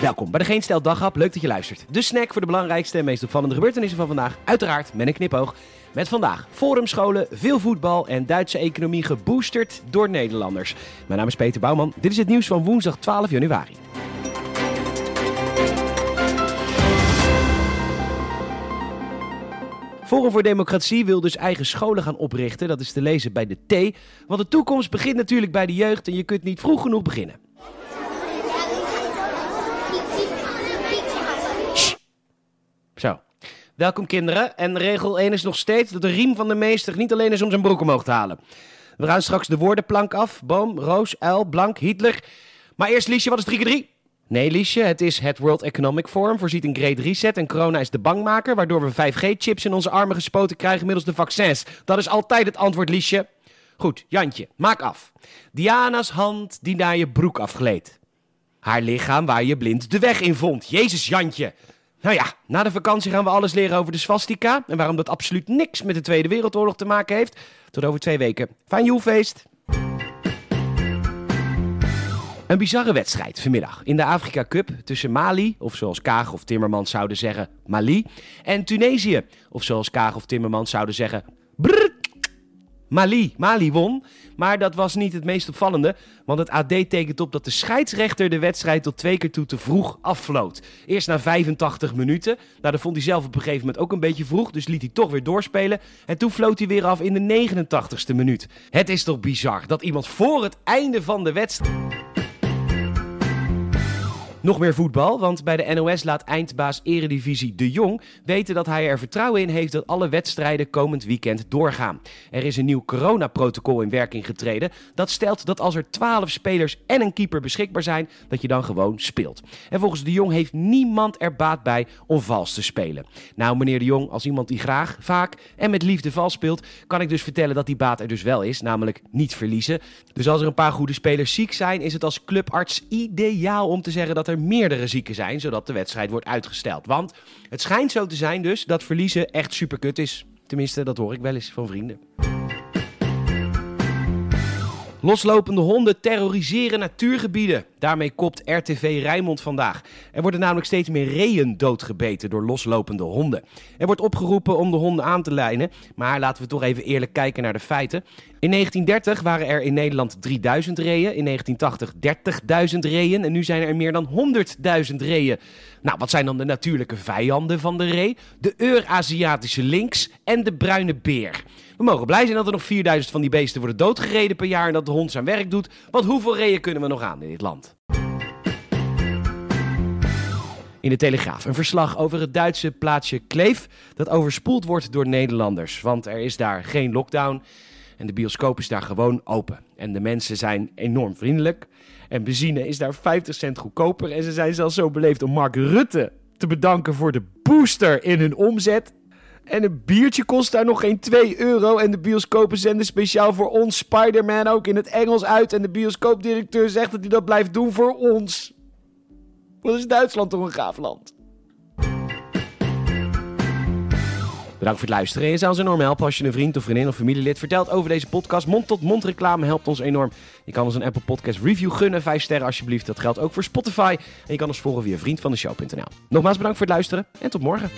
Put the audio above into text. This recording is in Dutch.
Welkom bij de Geen Stel Daghap. Leuk dat je luistert. De snack voor de belangrijkste en meest opvallende gebeurtenissen van vandaag. Uiteraard met een knipoog. Met vandaag forumscholen, veel voetbal en Duitse economie geboosterd door Nederlanders. Mijn naam is Peter Bouwman. Dit is het nieuws van woensdag 12 januari. Forum voor Democratie wil dus eigen scholen gaan oprichten. Dat is te lezen bij de T. Want de toekomst begint natuurlijk bij de jeugd en je kunt niet vroeg genoeg beginnen. Zo. Welkom kinderen. En regel 1 is nog steeds dat de riem van de meester niet alleen is om zijn broek omhoog te halen. We gaan straks de woordenplank af. Boom, roos, uil, blank, Hitler. Maar eerst Liesje, wat is 3 keer 3? Nee, Liesje, het is het World Economic Forum voorziet een Great Reset en corona is de bangmaker, waardoor we 5G-chips in onze armen gespoten krijgen middels de vaccins. Dat is altijd het antwoord, Liesje. Goed, Jantje, maak af. Diana's hand die naar je broek afgleed. Haar lichaam waar je blind de weg in vond. Jezus, Jantje. Nou ja, na de vakantie gaan we alles leren over de swastika en waarom dat absoluut niks met de Tweede Wereldoorlog te maken heeft. Tot over twee weken. Fijn joelfeest! Een bizarre wedstrijd vanmiddag in de Afrika Cup tussen Mali, of zoals Kaag of Timmermans zouden zeggen, Mali, en Tunesië, of zoals Kaag of Timmermans zouden zeggen, Mali. Mali won, maar dat was niet het meest opvallende, want het AD tekent op dat de scheidsrechter de wedstrijd tot twee keer toe te vroeg affloot. Eerst na 85 minuten, nou dat vond hij zelf op een gegeven moment ook een beetje vroeg, dus liet hij toch weer doorspelen. En toen floot hij weer af in de 89ste minuut. Het is toch bizar dat iemand voor het einde van de wedstrijd... Nog meer voetbal, want bij de NOS laat eindbaas Eredivisie De Jong weten dat hij er vertrouwen in heeft dat alle wedstrijden komend weekend doorgaan. Er is een nieuw coronaprotocol in werking getreden. Dat stelt dat als er 12 spelers en een keeper beschikbaar zijn, dat je dan gewoon speelt. En volgens De Jong heeft niemand er baat bij om vals te spelen. Nou, meneer De Jong, als iemand die graag, vaak en met liefde vals speelt, kan ik dus vertellen dat die baat er dus wel is, namelijk niet verliezen. Dus als er een paar goede spelers ziek zijn, is het als clubarts ideaal om te zeggen dat er meerdere zieken zijn, zodat de wedstrijd wordt uitgesteld. Want het schijnt zo te zijn dus dat verliezen echt superkut is. Tenminste, dat hoor ik wel eens van vrienden. Loslopende honden terroriseren natuurgebieden. Daarmee kopt RTV Rijnmond vandaag. Er worden namelijk steeds meer reeën doodgebeten door loslopende honden. Er wordt opgeroepen om de honden aan te lijnen, maar laten we toch even eerlijk kijken naar de feiten. In 1930 waren er in Nederland 3000 reeën, in 1980 30.000 reeën en nu zijn er meer dan 100.000 reeën. Nou, wat zijn dan de natuurlijke vijanden van de ree? De Euraziatische lynx en de bruine beer. We mogen blij zijn dat er nog 4000 van die beesten worden doodgereden per jaar en dat de hond zijn werk doet. Want hoeveel reeën kunnen we nog aan in dit land? In de Telegraaf een verslag over het Duitse plaatsje Kleef dat overspoeld wordt door Nederlanders. Want er is daar geen lockdown en de bioscoop is daar gewoon open. En de mensen zijn enorm vriendelijk. En benzine is daar 50 cent goedkoper. En ze zijn zelfs zo beleefd om Mark Rutte te bedanken voor de booster in hun omzet. En een biertje kost daar nog geen 2 euro. En de bioscopen zenden speciaal voor ons Spider-Man ook in het Engels uit. En de bioscoopdirecteur zegt dat hij dat blijft doen voor ons. Wat is Duitsland toch een gaaf land? Bedankt voor het luisteren. En je zou ons enorm helpen als je een vriend of vriendin of familielid vertelt over deze podcast. Mond-tot-mond reclame helpt ons enorm. Je kan ons een Apple Podcast review gunnen. 5 sterren alsjeblieft. Dat geldt ook voor Spotify. En je kan ons volgen via vriendvandeshow.nl. Nogmaals bedankt voor het luisteren en tot morgen.